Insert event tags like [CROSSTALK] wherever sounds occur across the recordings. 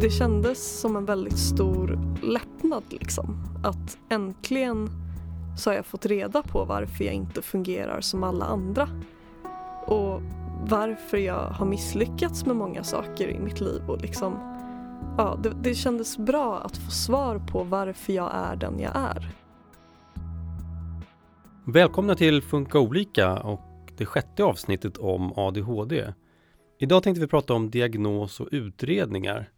det kändes som en väldigt stor lättnad liksom. Att äntligen så har jag fått reda på varför jag inte fungerar som alla andra. Och varför jag har misslyckats med många saker i mitt liv och liksom ja, det, det kändes bra att få svar på varför jag är den jag är. Välkomna till Funka olika och det sjätte avsnittet om ADHD. Idag tänkte vi prata om diagnos och utredningar.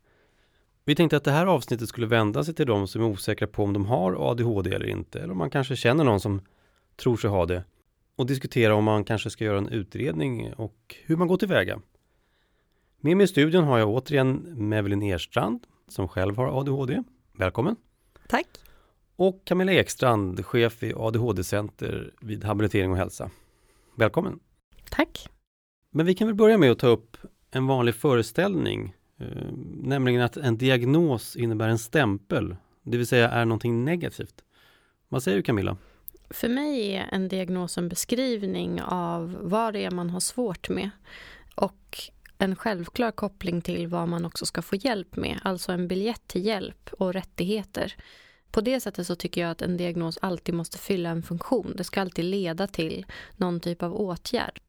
Vi tänkte att det här avsnittet skulle vända sig till de som är osäkra på om de har ADHD eller inte, eller om man kanske känner någon som tror sig ha det och diskutera om man kanske ska göra en utredning och hur man går tillväga. Med mig i studion har jag återigen Mevelin Erstrand som själv har ADHD. Välkommen! Tack! Och Camilla Ekstrand, chef i ADHD-center vid Habilitering och hälsa. Välkommen! Tack! Men vi kan väl börja med att ta upp en vanlig föreställning, eh, nämligen att en diagnos innebär en stämpel, det vill säga är någonting negativt. Vad säger du Camilla? För mig är en diagnos en beskrivning av vad det är man har svårt med och en självklar koppling till vad man också ska få hjälp med, alltså en biljett till hjälp och rättigheter. På det sättet så tycker jag att en diagnos alltid måste fylla en funktion. Det ska alltid leda till någon typ av åtgärd.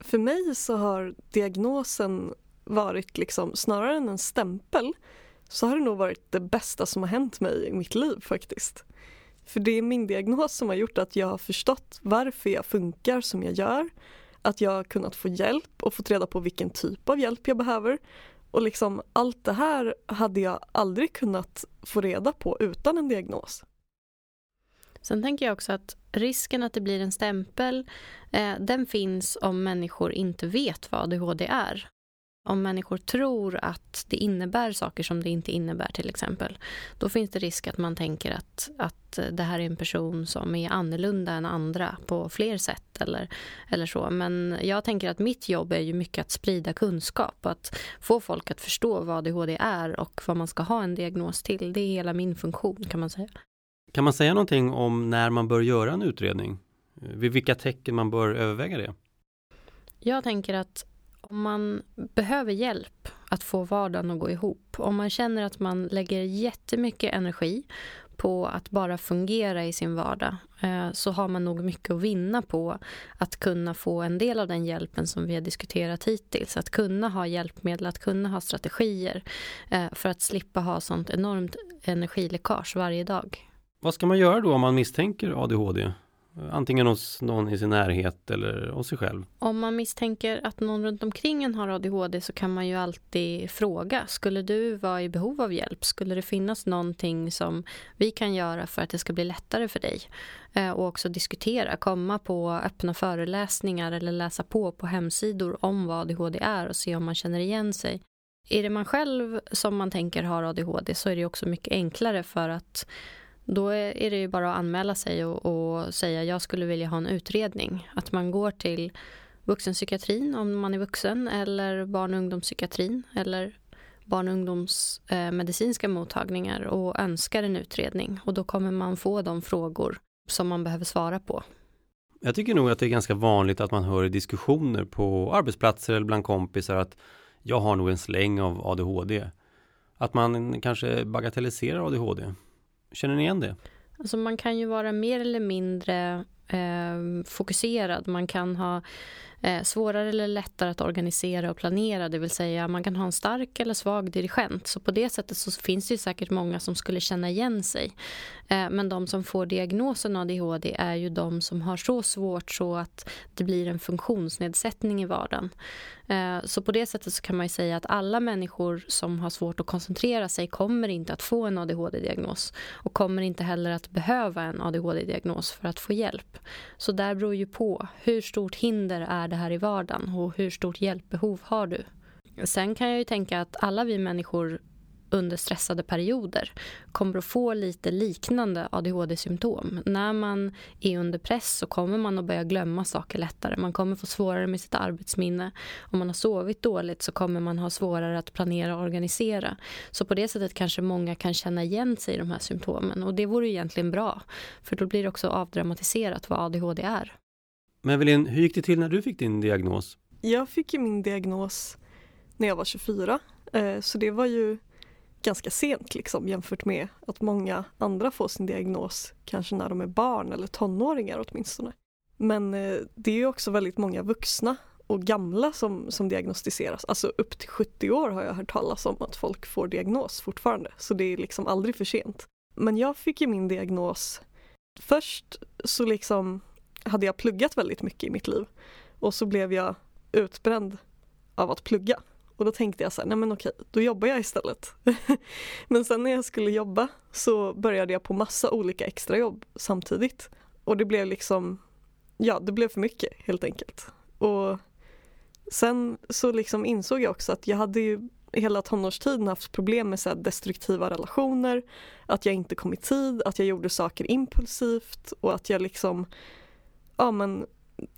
För mig så har diagnosen varit liksom snarare än en stämpel så har det nog varit det bästa som har hänt mig i mitt liv faktiskt. För det är min diagnos som har gjort att jag har förstått varför jag funkar som jag gör. Att jag har kunnat få hjälp och fått reda på vilken typ av hjälp jag behöver. Och liksom allt det här hade jag aldrig kunnat få reda på utan en diagnos. Sen tänker jag också att risken att det blir en stämpel, eh, den finns om människor inte vet vad ADHD är. Om människor tror att det innebär saker som det inte innebär till exempel, då finns det risk att man tänker att, att eh, det här är en person som är annorlunda än andra på fler sätt eller, eller så. Men jag tänker att mitt jobb är ju mycket att sprida kunskap, och att få folk att förstå vad ADHD är och vad man ska ha en diagnos till. Det är hela min funktion kan man säga. Kan man säga någonting om när man bör göra en utredning? Vid vilka tecken man bör överväga det? Jag tänker att om man behöver hjälp att få vardagen att gå ihop, om man känner att man lägger jättemycket energi på att bara fungera i sin vardag eh, så har man nog mycket att vinna på att kunna få en del av den hjälpen som vi har diskuterat hittills. Att kunna ha hjälpmedel, att kunna ha strategier eh, för att slippa ha sånt enormt energiläckage varje dag. Vad ska man göra då om man misstänker ADHD? Antingen hos någon i sin närhet eller hos sig själv. Om man misstänker att någon runt omkring en har ADHD så kan man ju alltid fråga. Skulle du vara i behov av hjälp? Skulle det finnas någonting som vi kan göra för att det ska bli lättare för dig? Eh, och också diskutera, komma på öppna föreläsningar eller läsa på på hemsidor om vad ADHD är och se om man känner igen sig. Är det man själv som man tänker har ADHD så är det också mycket enklare för att då är det ju bara att anmäla sig och, och säga jag skulle vilja ha en utredning. Att man går till vuxenpsykiatrin om man är vuxen eller barn och ungdomspsykiatrin eller barn och ungdomsmedicinska eh, mottagningar och önskar en utredning. Och då kommer man få de frågor som man behöver svara på. Jag tycker nog att det är ganska vanligt att man hör i diskussioner på arbetsplatser eller bland kompisar att jag har nog en släng av ADHD. Att man kanske bagatelliserar ADHD. Känner ni igen det? Alltså man kan ju vara mer eller mindre eh, fokuserad. Man kan ha eh, svårare eller lättare att organisera och planera. Det vill säga man kan ha en stark eller svag dirigent. Så på det sättet så finns det säkert många som skulle känna igen sig. Eh, men de som får diagnosen ADHD är ju de som har så svårt så att det blir en funktionsnedsättning i vardagen. Eh, så på det sättet så kan man säga att alla människor som har svårt att koncentrera sig kommer inte att få en ADHD-diagnos och kommer inte heller att behöva en ADHD-diagnos för att få hjälp. Så där beror ju på hur stort hinder är det här i vardagen och hur stort hjälpbehov har du? Sen kan jag ju tänka att alla vi människor under stressade perioder kommer att få lite liknande ADHD-symptom. När man är under press så kommer man att börja glömma saker lättare. Man kommer få svårare med sitt arbetsminne. Om man har sovit dåligt så kommer man ha svårare att planera och organisera. Så på det sättet kanske många kan känna igen sig i de här symptomen och det vore egentligen bra. För då blir det också avdramatiserat vad ADHD är. Men Evelyn, hur gick det till när du fick din diagnos? Jag fick ju min diagnos när jag var 24. Eh, så det var ju ganska sent liksom jämfört med att många andra får sin diagnos kanske när de är barn eller tonåringar åtminstone. Men eh, det är ju också väldigt många vuxna och gamla som, som diagnostiseras. Alltså upp till 70 år har jag hört talas om att folk får diagnos fortfarande. Så det är liksom aldrig för sent. Men jag fick ju min diagnos Först så liksom hade jag pluggat väldigt mycket i mitt liv och så blev jag utbränd av att plugga. Och då tänkte jag så här, nej men okej, då jobbar jag istället. [LAUGHS] men sen när jag skulle jobba så började jag på massa olika extrajobb samtidigt. Och det blev liksom, ja det blev för mycket helt enkelt. Och sen så liksom insåg jag också att jag hade ju hela tonårstiden haft problem med så destruktiva relationer, att jag inte kom i tid, att jag gjorde saker impulsivt och att jag liksom, ja men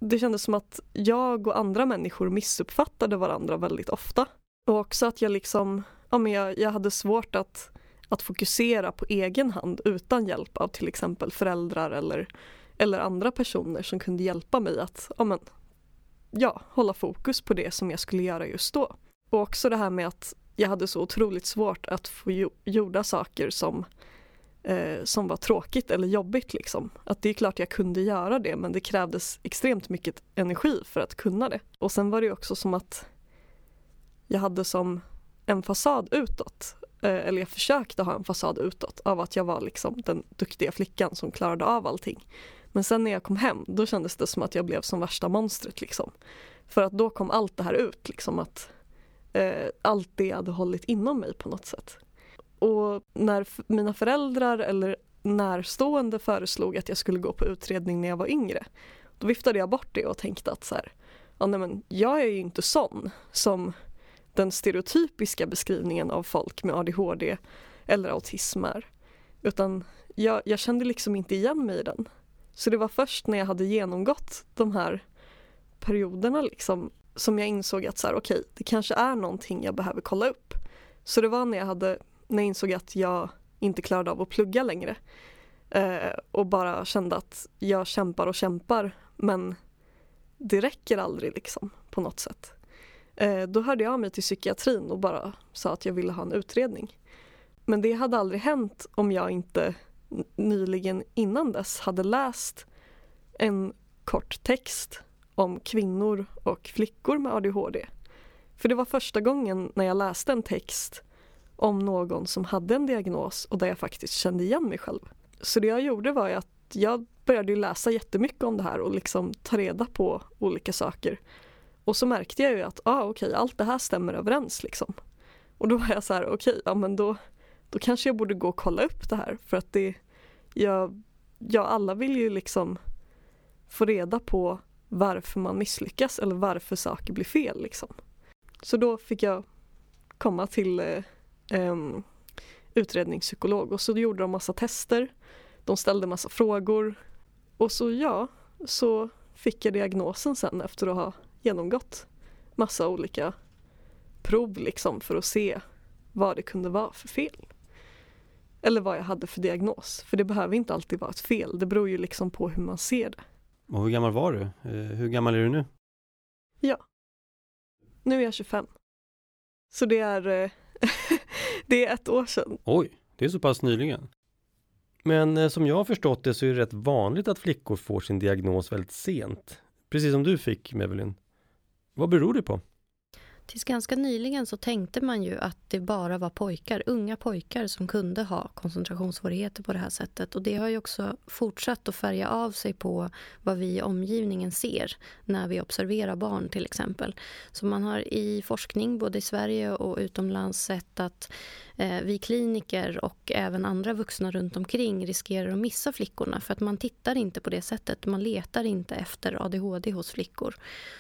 det kändes som att jag och andra människor missuppfattade varandra väldigt ofta. Och också att jag liksom, ja men jag, jag hade svårt att, att fokusera på egen hand utan hjälp av till exempel föräldrar eller, eller andra personer som kunde hjälpa mig att, ja men, ja, hålla fokus på det som jag skulle göra just då. Och också det här med att jag hade så otroligt svårt att få gjorda saker som, eh, som var tråkigt eller jobbigt. Liksom. Att det är klart jag kunde göra det men det krävdes extremt mycket energi för att kunna det. Och sen var det också som att jag hade som en fasad utåt. Eh, eller jag försökte ha en fasad utåt av att jag var liksom den duktiga flickan som klarade av allting. Men sen när jag kom hem då kändes det som att jag blev som värsta monstret liksom. För att då kom allt det här ut liksom att eh, allt det jag hade hållit inom mig på något sätt. Och när mina föräldrar eller närstående föreslog att jag skulle gå på utredning när jag var yngre, då viftade jag bort det och tänkte att så här, ja, nej, men jag är ju inte sån som den stereotypiska beskrivningen av folk med ADHD eller autism är. Utan jag, jag kände liksom inte igen mig i den. Så det var först när jag hade genomgått de här perioderna liksom som jag insåg att så här, okej, det kanske är någonting jag behöver kolla upp. Så det var när jag, hade, när jag insåg att jag inte klarade av att plugga längre eh, och bara kände att jag kämpar och kämpar men det räcker aldrig liksom på något sätt. Eh, då hörde jag av mig till psykiatrin och bara sa att jag ville ha en utredning. Men det hade aldrig hänt om jag inte nyligen innan dess hade läst en kort text om kvinnor och flickor med ADHD. För det var första gången när jag läste en text om någon som hade en diagnos och där jag faktiskt kände igen mig själv. Så det jag gjorde var att jag började läsa jättemycket om det här och liksom ta reda på olika saker. Och så märkte jag ju att ah, okej, okay, allt det här stämmer överens liksom. Och då var jag så här, okej, okay, ja men då, då kanske jag borde gå och kolla upp det här för att det, jag, ja alla vill ju liksom få reda på varför man misslyckas eller varför saker blir fel. Liksom. Så då fick jag komma till eh, um, utredningspsykolog och så gjorde de massa tester. De ställde massa frågor och så ja, så fick jag diagnosen sen efter att ha genomgått massa olika prov liksom för att se vad det kunde vara för fel. Eller vad jag hade för diagnos. För det behöver inte alltid vara ett fel, det beror ju liksom på hur man ser det. Och hur gammal var du? Eh, hur gammal är du nu? Ja. Nu är jag 25. Så det är, eh, [LAUGHS] det är ett år sedan. Oj, det är så pass nyligen. Men eh, som jag har förstått det så är det rätt vanligt att flickor får sin diagnos väldigt sent. Precis som du fick, Mevelin. Vad beror det på? Tills ganska nyligen så tänkte man ju att det bara var pojkar, unga pojkar som kunde ha koncentrationssvårigheter på det här sättet. Och det har ju också fortsatt att färga av sig på vad vi i omgivningen ser när vi observerar barn till exempel. Så man har i forskning både i Sverige och utomlands sett att eh, vi kliniker och även andra vuxna runt omkring riskerar att missa flickorna för att man tittar inte på det sättet. Man letar inte efter ADHD hos flickor.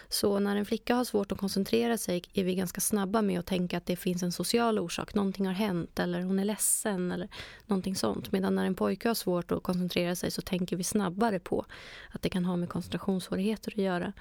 Så när en flicka har svårt att koncentrera sig är vi ganska snabba med att tänka att det finns en social orsak. Någonting har hänt eller hon är ledsen eller någonting sånt. Medan när en pojke har svårt att koncentrera sig så tänker vi snabbare på att det kan ha med koncentrationssvårigheter att göra.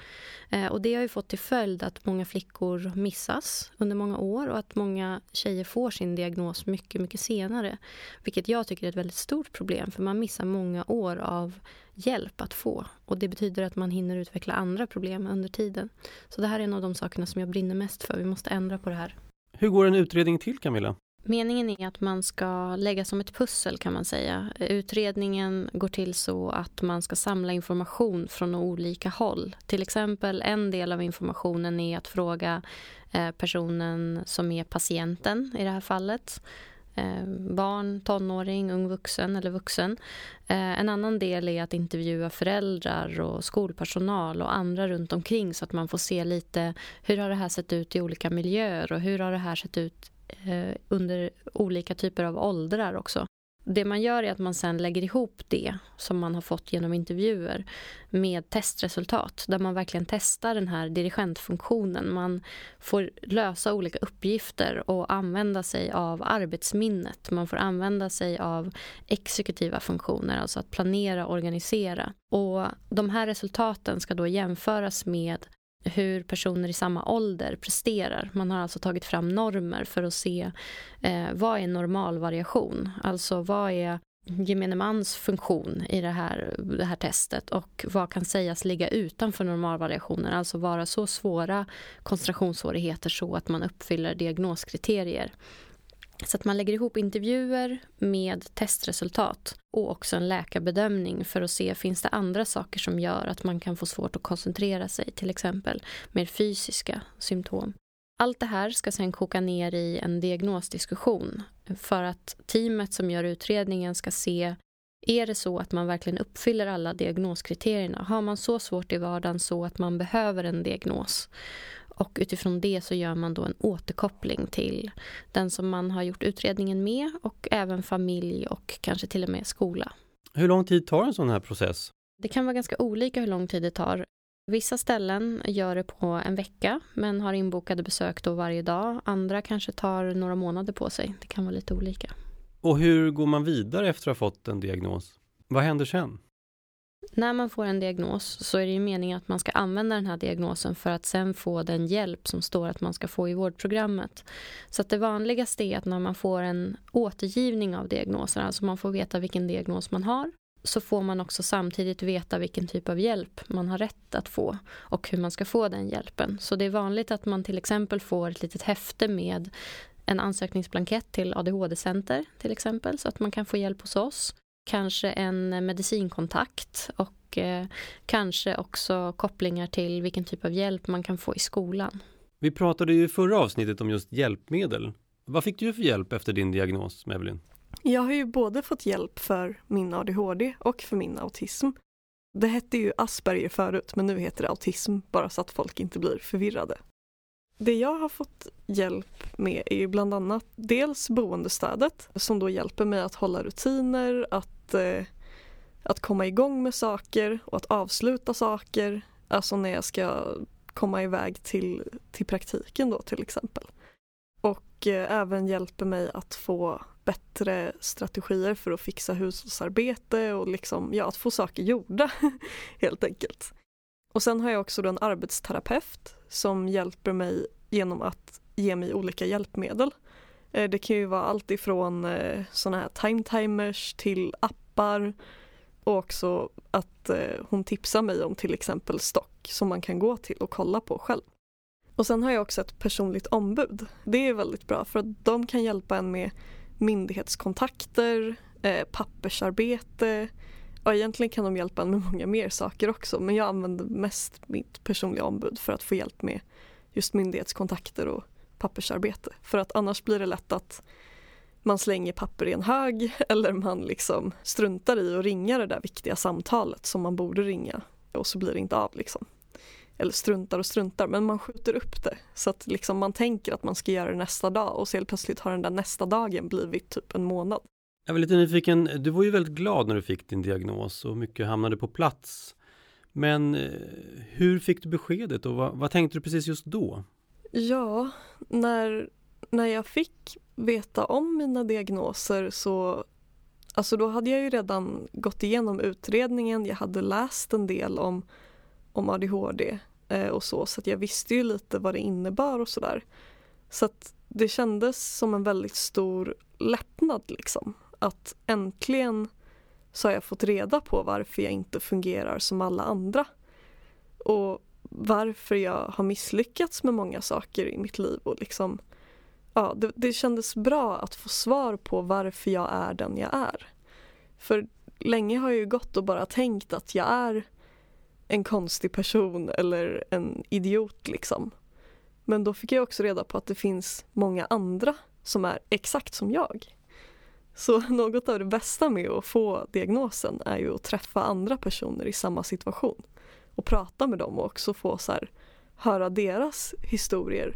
Eh, och det har ju fått till följd att många flickor missas under många år och att många tjejer får sin diagnos mycket, mycket senare. Vilket jag tycker är ett väldigt stort problem för man missar många år av hjälp att få. Och Det betyder att man hinner utveckla andra problem under tiden. Så det här är en av de sakerna som jag brinner mest för. Vi måste ändra på det här. Hur går en utredning till Camilla? Meningen är att man ska lägga som ett pussel kan man säga. Utredningen går till så att man ska samla information från olika håll. Till exempel en del av informationen är att fråga eh, personen som är patienten i det här fallet. Eh, barn, tonåring, ung vuxen eller vuxen. Eh, en annan del är att intervjua föräldrar och skolpersonal och andra runt omkring så att man får se lite hur har det här sett ut i olika miljöer och hur har det här sett ut eh, under olika typer av åldrar också. Det man gör är att man sen lägger ihop det som man har fått genom intervjuer med testresultat där man verkligen testar den här dirigentfunktionen. Man får lösa olika uppgifter och använda sig av arbetsminnet. Man får använda sig av exekutiva funktioner, alltså att planera och organisera. Och de här resultaten ska då jämföras med hur personer i samma ålder presterar. Man har alltså tagit fram normer för att se eh, vad är normalvariation? Alltså vad är gemene mans funktion i det här, det här testet och vad kan sägas ligga utanför normalvariationen, alltså vara så svåra koncentrationssvårigheter så att man uppfyller diagnoskriterier. Så att man lägger ihop intervjuer med testresultat och också en läkarbedömning för att se finns det andra saker som gör att man kan få svårt att koncentrera sig, till exempel mer fysiska symptom. Allt det här ska sen koka ner i en diagnosdiskussion för att teamet som gör utredningen ska se är det så att man verkligen uppfyller alla diagnoskriterierna? Har man så svårt i vardagen så att man behöver en diagnos? Och utifrån det så gör man då en återkoppling till den som man har gjort utredningen med och även familj och kanske till och med skola. Hur lång tid tar en sån här process? Det kan vara ganska olika hur lång tid det tar. Vissa ställen gör det på en vecka men har inbokade besök då varje dag. Andra kanske tar några månader på sig. Det kan vara lite olika. Och hur går man vidare efter att ha fått en diagnos? Vad händer sen? När man får en diagnos så är det ju meningen att man ska använda den här diagnosen för att sen få den hjälp som står att man ska få i vårdprogrammet. Så att det vanligaste är att när man får en återgivning av diagnosen, alltså man får veta vilken diagnos man har, så får man också samtidigt veta vilken typ av hjälp man har rätt att få och hur man ska få den hjälpen. Så det är vanligt att man till exempel får ett litet häfte med en ansökningsblankett till ADHD-center till exempel så att man kan få hjälp hos oss kanske en medicinkontakt och eh, kanske också kopplingar till vilken typ av hjälp man kan få i skolan. Vi pratade ju i förra avsnittet om just hjälpmedel. Vad fick du för hjälp efter din diagnos, Evelyn? Jag har ju både fått hjälp för min ADHD och för min autism. Det hette ju Asperger förut men nu heter det autism bara så att folk inte blir förvirrade. Det jag har fått hjälp med är bland annat dels boendestödet som då hjälper mig att hålla rutiner, att, eh, att komma igång med saker och att avsluta saker. Alltså när jag ska komma iväg till, till praktiken då till exempel. Och eh, även hjälper mig att få bättre strategier för att fixa hushållsarbete och liksom, ja, att få saker gjorda [LAUGHS] helt enkelt. Och sen har jag också en arbetsterapeut som hjälper mig genom att ge mig olika hjälpmedel. Eh, det kan ju vara allt ifrån eh, sådana här timetimers till appar och också att eh, hon tipsar mig om till exempel stock som man kan gå till och kolla på själv. Och sen har jag också ett personligt ombud. Det är väldigt bra för att de kan hjälpa en med myndighetskontakter, pappersarbete, Ja, egentligen kan de hjälpa en med många mer saker också men jag använder mest mitt personliga ombud för att få hjälp med just myndighetskontakter och pappersarbete. För att annars blir det lätt att man slänger papper i en hög [LAUGHS] eller man liksom struntar i att ringa det där viktiga samtalet som man borde ringa och så blir det inte av liksom. Eller struntar och struntar men man skjuter upp det så att liksom man tänker att man ska göra det nästa dag och så helt plötsligt har den där nästa dagen blivit typ en månad. Jag var lite nyfiken, du var ju väldigt glad när du fick din diagnos och mycket hamnade på plats. Men eh, hur fick du beskedet och vad, vad, tänkte du precis just då? Ja, när, när jag fick veta om mina diagnoser så Alltså då hade jag ju redan gått igenom utredningen, jag hade läst en del om, om ADHD eh, och så, så att jag visste ju lite vad det innebar och sådär. Så att det kändes som en väldigt stor lättnad liksom att äntligen så har jag fått reda på varför jag inte fungerar som alla andra. Och varför jag har misslyckats med många saker i mitt liv. Och liksom, ja, det, det kändes bra att få svar på varför jag är den jag är. För länge har jag ju gått och bara tänkt att jag är en konstig person eller en idiot liksom. Men då fick jag också reda på att det finns många andra som är exakt som jag. Så [LAUGHS] något av det bästa med att få diagnosen är ju att träffa andra personer i samma situation och prata med dem och också få så här, höra deras historier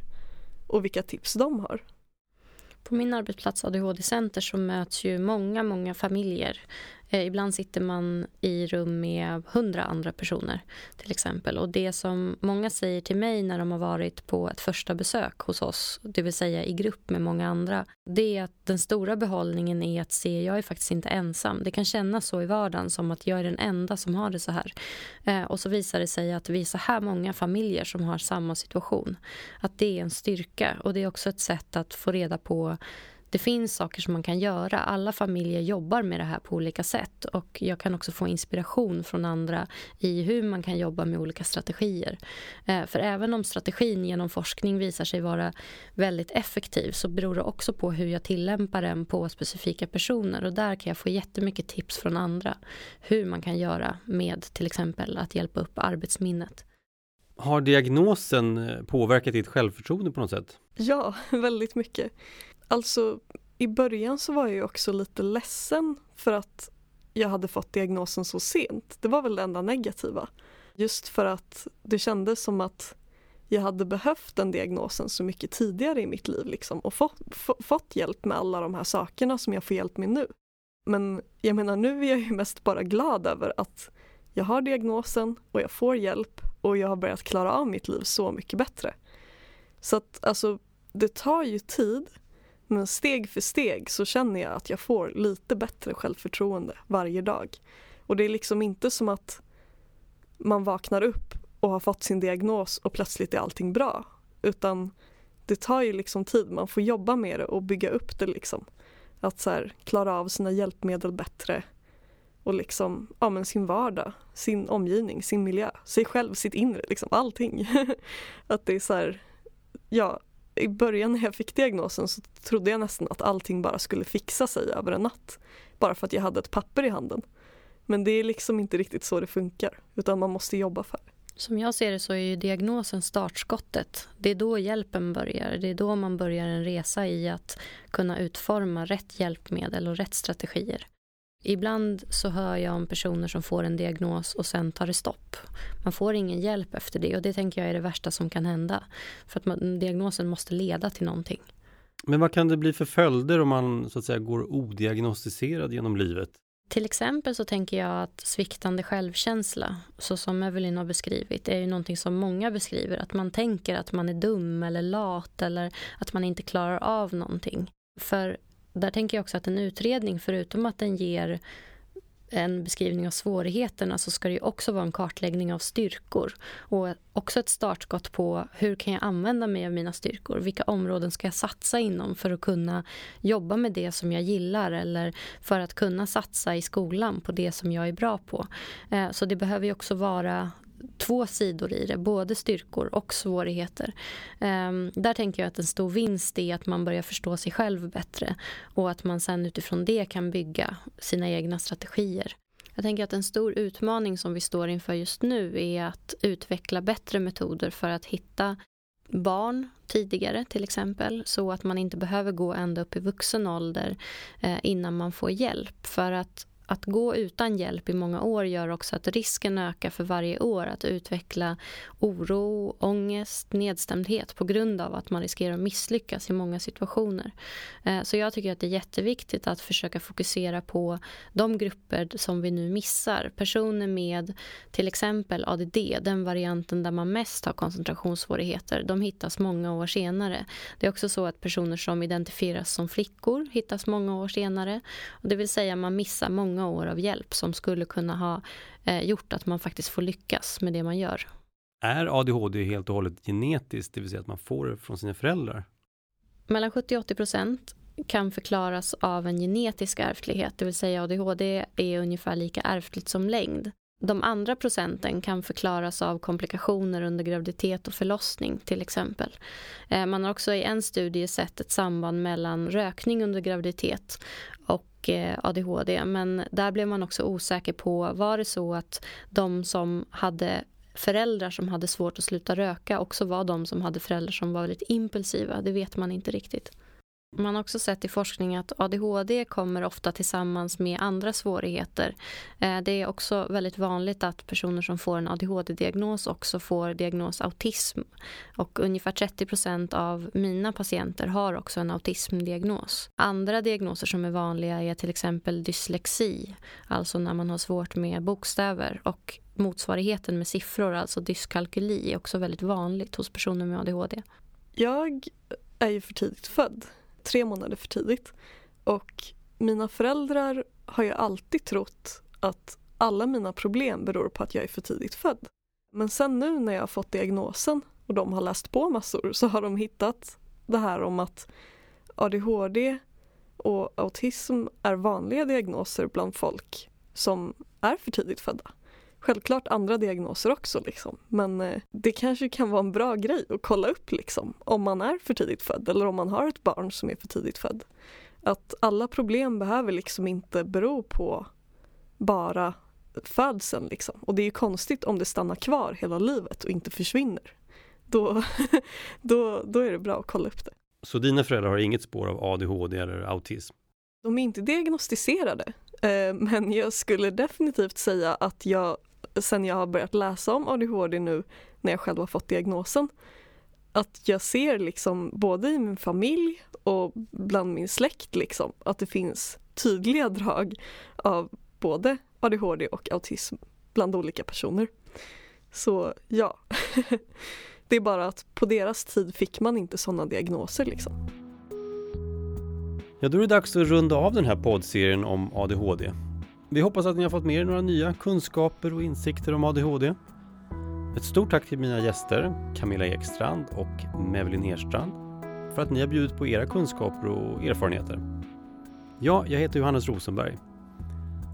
och vilka tips de har. På min arbetsplats ADHD-center så möts ju många, många familjer Eh, ibland sitter man i rum med hundra andra personer till exempel. Och det som många säger till mig när de har varit på ett första besök hos oss, det vill säga i grupp med många andra, det är att den stora behållningen är att se, jag är faktiskt inte ensam. Det kan kännas så i vardagen som att jag är den enda som har det så här. Eh, och så visar det sig att vi är så här många familjer som har samma situation. Att det är en styrka och det är också ett sätt att få reda på det finns saker som man kan göra. Alla familjer jobbar med det här på olika sätt och jag kan också få inspiration från andra i hur man kan jobba med olika strategier. Eh, för även om strategin genom forskning visar sig vara väldigt effektiv så beror det också på hur jag tillämpar den på specifika personer och där kan jag få jättemycket tips från andra hur man kan göra med till exempel att hjälpa upp arbetsminnet. Har diagnosen eh, påverkat ditt självförtroende på något sätt? Ja, [LAUGHS] väldigt mycket. Alltså i början så var jag ju också lite ledsen för att jag hade fått diagnosen så sent. Det var väl det enda negativa. Just för att det kändes som att jag hade behövt den diagnosen så mycket tidigare i mitt liv liksom, och fått, fått hjälp med alla de här sakerna som jag får hjälp med nu. Men jag menar nu är jag ju mest bara glad över att jag har diagnosen och jag får hjälp och jag har börjat klara av mitt liv så mycket bättre. Så att alltså, det tar ju tid men steg för steg så känner jag att jag får lite bättre självförtroende varje dag. Och det är liksom inte som att man vaknar upp och har fått sin diagnos och plötsligt är allting bra. Utan det tar ju liksom tid, man får jobba med det och bygga upp det liksom. Att så här, klara av sina hjälpmedel bättre och liksom, ja men sin vardag, sin omgivning, sin miljö, sig själv, sitt inre, liksom allting. [LAUGHS] att det är så här, ja, i början när jag fick diagnosen så trodde jag nästan att allting bara skulle fixa sig över en natt. Bara för att jag hade ett papper i handen. Men det är liksom inte riktigt så det funkar, utan man måste jobba för det. Som jag ser det så är ju diagnosen startskottet. Det är då hjälpen börjar. Det är då man börjar en resa i att kunna utforma rätt hjälpmedel och rätt strategier. Ibland så hör jag om personer som får en diagnos och sen tar det stopp. Man får ingen hjälp efter det och det tänker jag är det värsta som kan hända. För att man, diagnosen måste leda till någonting. Men vad kan det bli för följder om man så att säga går odiagnostiserad genom livet? Till exempel så tänker jag att sviktande självkänsla, så som Evelyn har beskrivit, är ju någonting som många beskriver. Att man tänker att man är dum eller lat eller att man inte klarar av någonting. För där tänker jag också att en utredning, förutom att den ger en beskrivning av svårigheterna så ska det ju också vara en kartläggning av styrkor och också ett startskott på hur kan jag använda mig av mina styrkor? Vilka områden ska jag satsa inom för att kunna jobba med det som jag gillar eller för att kunna satsa i skolan på det som jag är bra på? Eh, så det behöver ju också vara två sidor i det, både styrkor och svårigheter. Um, där tänker jag att en stor vinst är att man börjar förstå sig själv bättre och att man sen utifrån det kan bygga sina egna strategier. Jag tänker att en stor utmaning som vi står inför just nu är att utveckla bättre metoder för att hitta barn tidigare till exempel så att man inte behöver gå ända upp i vuxen ålder eh, innan man får hjälp. För att att gå utan hjälp i många år gör också att risken ökar för varje år att utveckla oro, ångest, nedstämdhet på grund av att man riskerar att misslyckas i många situationer. Eh, så jag tycker att det är jätteviktigt att försöka fokusera på de grupper som vi nu missar. Personer med till exempel ADD, den varianten där man mest har koncentrationssvårigheter, de hittas många år senare. Det är också så att personer som identifieras som flickor hittas många år senare. Det vill säga man missar många många år av hjälp som skulle kunna ha eh, gjort att man faktiskt får lyckas med det man gör. Är ADHD helt och hållet genetiskt, det vill säga att man får det från sina föräldrar? Mellan 70 och 80 procent kan förklaras av en genetisk ärftlighet, det vill säga ADHD är ungefär lika ärftligt som längd. De andra procenten kan förklaras av komplikationer under graviditet och förlossning till exempel. Eh, man har också i en studie sett ett samband mellan rökning under graviditet Eh, och ADHD men där blev man också osäker på var det så att de som hade föräldrar som hade svårt att sluta röka också var de som hade föräldrar som var väldigt impulsiva. Det vet man inte riktigt. Man har också sett i forskning att ADHD kommer ofta tillsammans med andra svårigheter. Eh, det är också väldigt vanligt att personer som får en ADHD-diagnos också får diagnos autism. Och ungefär 30 procent av mina patienter har också en autismdiagnos. Andra diagnoser som är vanliga är till exempel dyslexi, alltså när man har svårt med bokstäver och motsvarigheten med siffror, alltså dyskalkyli, är också väldigt vanligt hos personer med ADHD. Jag är ju för tidigt född tre månader för tidigt. Och mina föräldrar har ju alltid trott att alla mina problem beror på att jag är för tidigt född. Men sen nu när jag har fått diagnosen och de har läst på massor så har de hittat det här om att ADHD och autism är vanliga diagnoser bland folk som är för tidigt födda. Självklart andra diagnoser också liksom. men eh, det kanske kan vara en bra grej att kolla upp liksom om man är för tidigt född eller om man har ett barn som är för tidigt född. Att alla problem behöver liksom inte bero på bara födseln liksom. Och det är ju konstigt om det stannar kvar hela livet och inte försvinner. Då, [LAUGHS] då, då är det bra att kolla upp det. Så dina föräldrar har inget spår av ADHD eller autism? De är inte diagnostiserade, eh, men jag skulle definitivt säga att jag sen jag har börjat läsa om ADHD nu när jag själv har fått diagnosen att jag ser liksom både i min familj och bland min släkt liksom att det finns tydliga drag av både ADHD och autism bland olika personer. Så ja, [LAUGHS] det är bara att på deras tid fick man inte sådana diagnoser liksom. Ja, då är det dags att runda av den här poddserien om ADHD. Vi hoppas att ni har fått med er några nya kunskaper och insikter om ADHD. Ett stort tack till mina gäster Camilla Ekstrand och Mevelin Herstrand för att ni har bjudit på era kunskaper och erfarenheter. Ja, jag heter Johannes Rosenberg.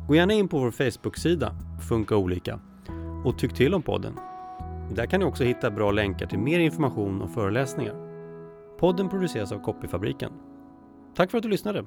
Gå gärna in på vår Facebook-sida Funka olika och tyck till om podden. Där kan ni också hitta bra länkar till mer information och föreläsningar. Podden produceras av Copyfabriken. Tack för att du lyssnade!